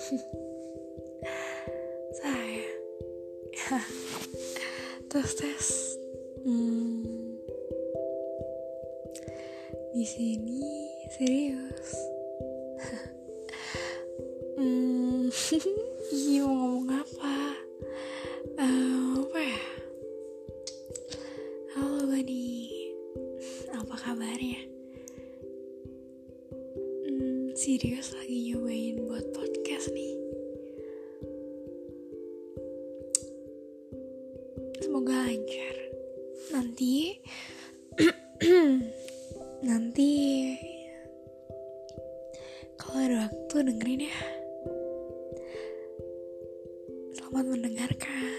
saya. Tes tes hmm. di sini serius. Hmm. iya mau ngomong apa? Uh, apa ya? Halo Bani apa kabarnya? Hmm, serius lagi nyobain semoga lancar. Nanti nanti kalau ada waktu dengerin ya. Selamat mendengarkan.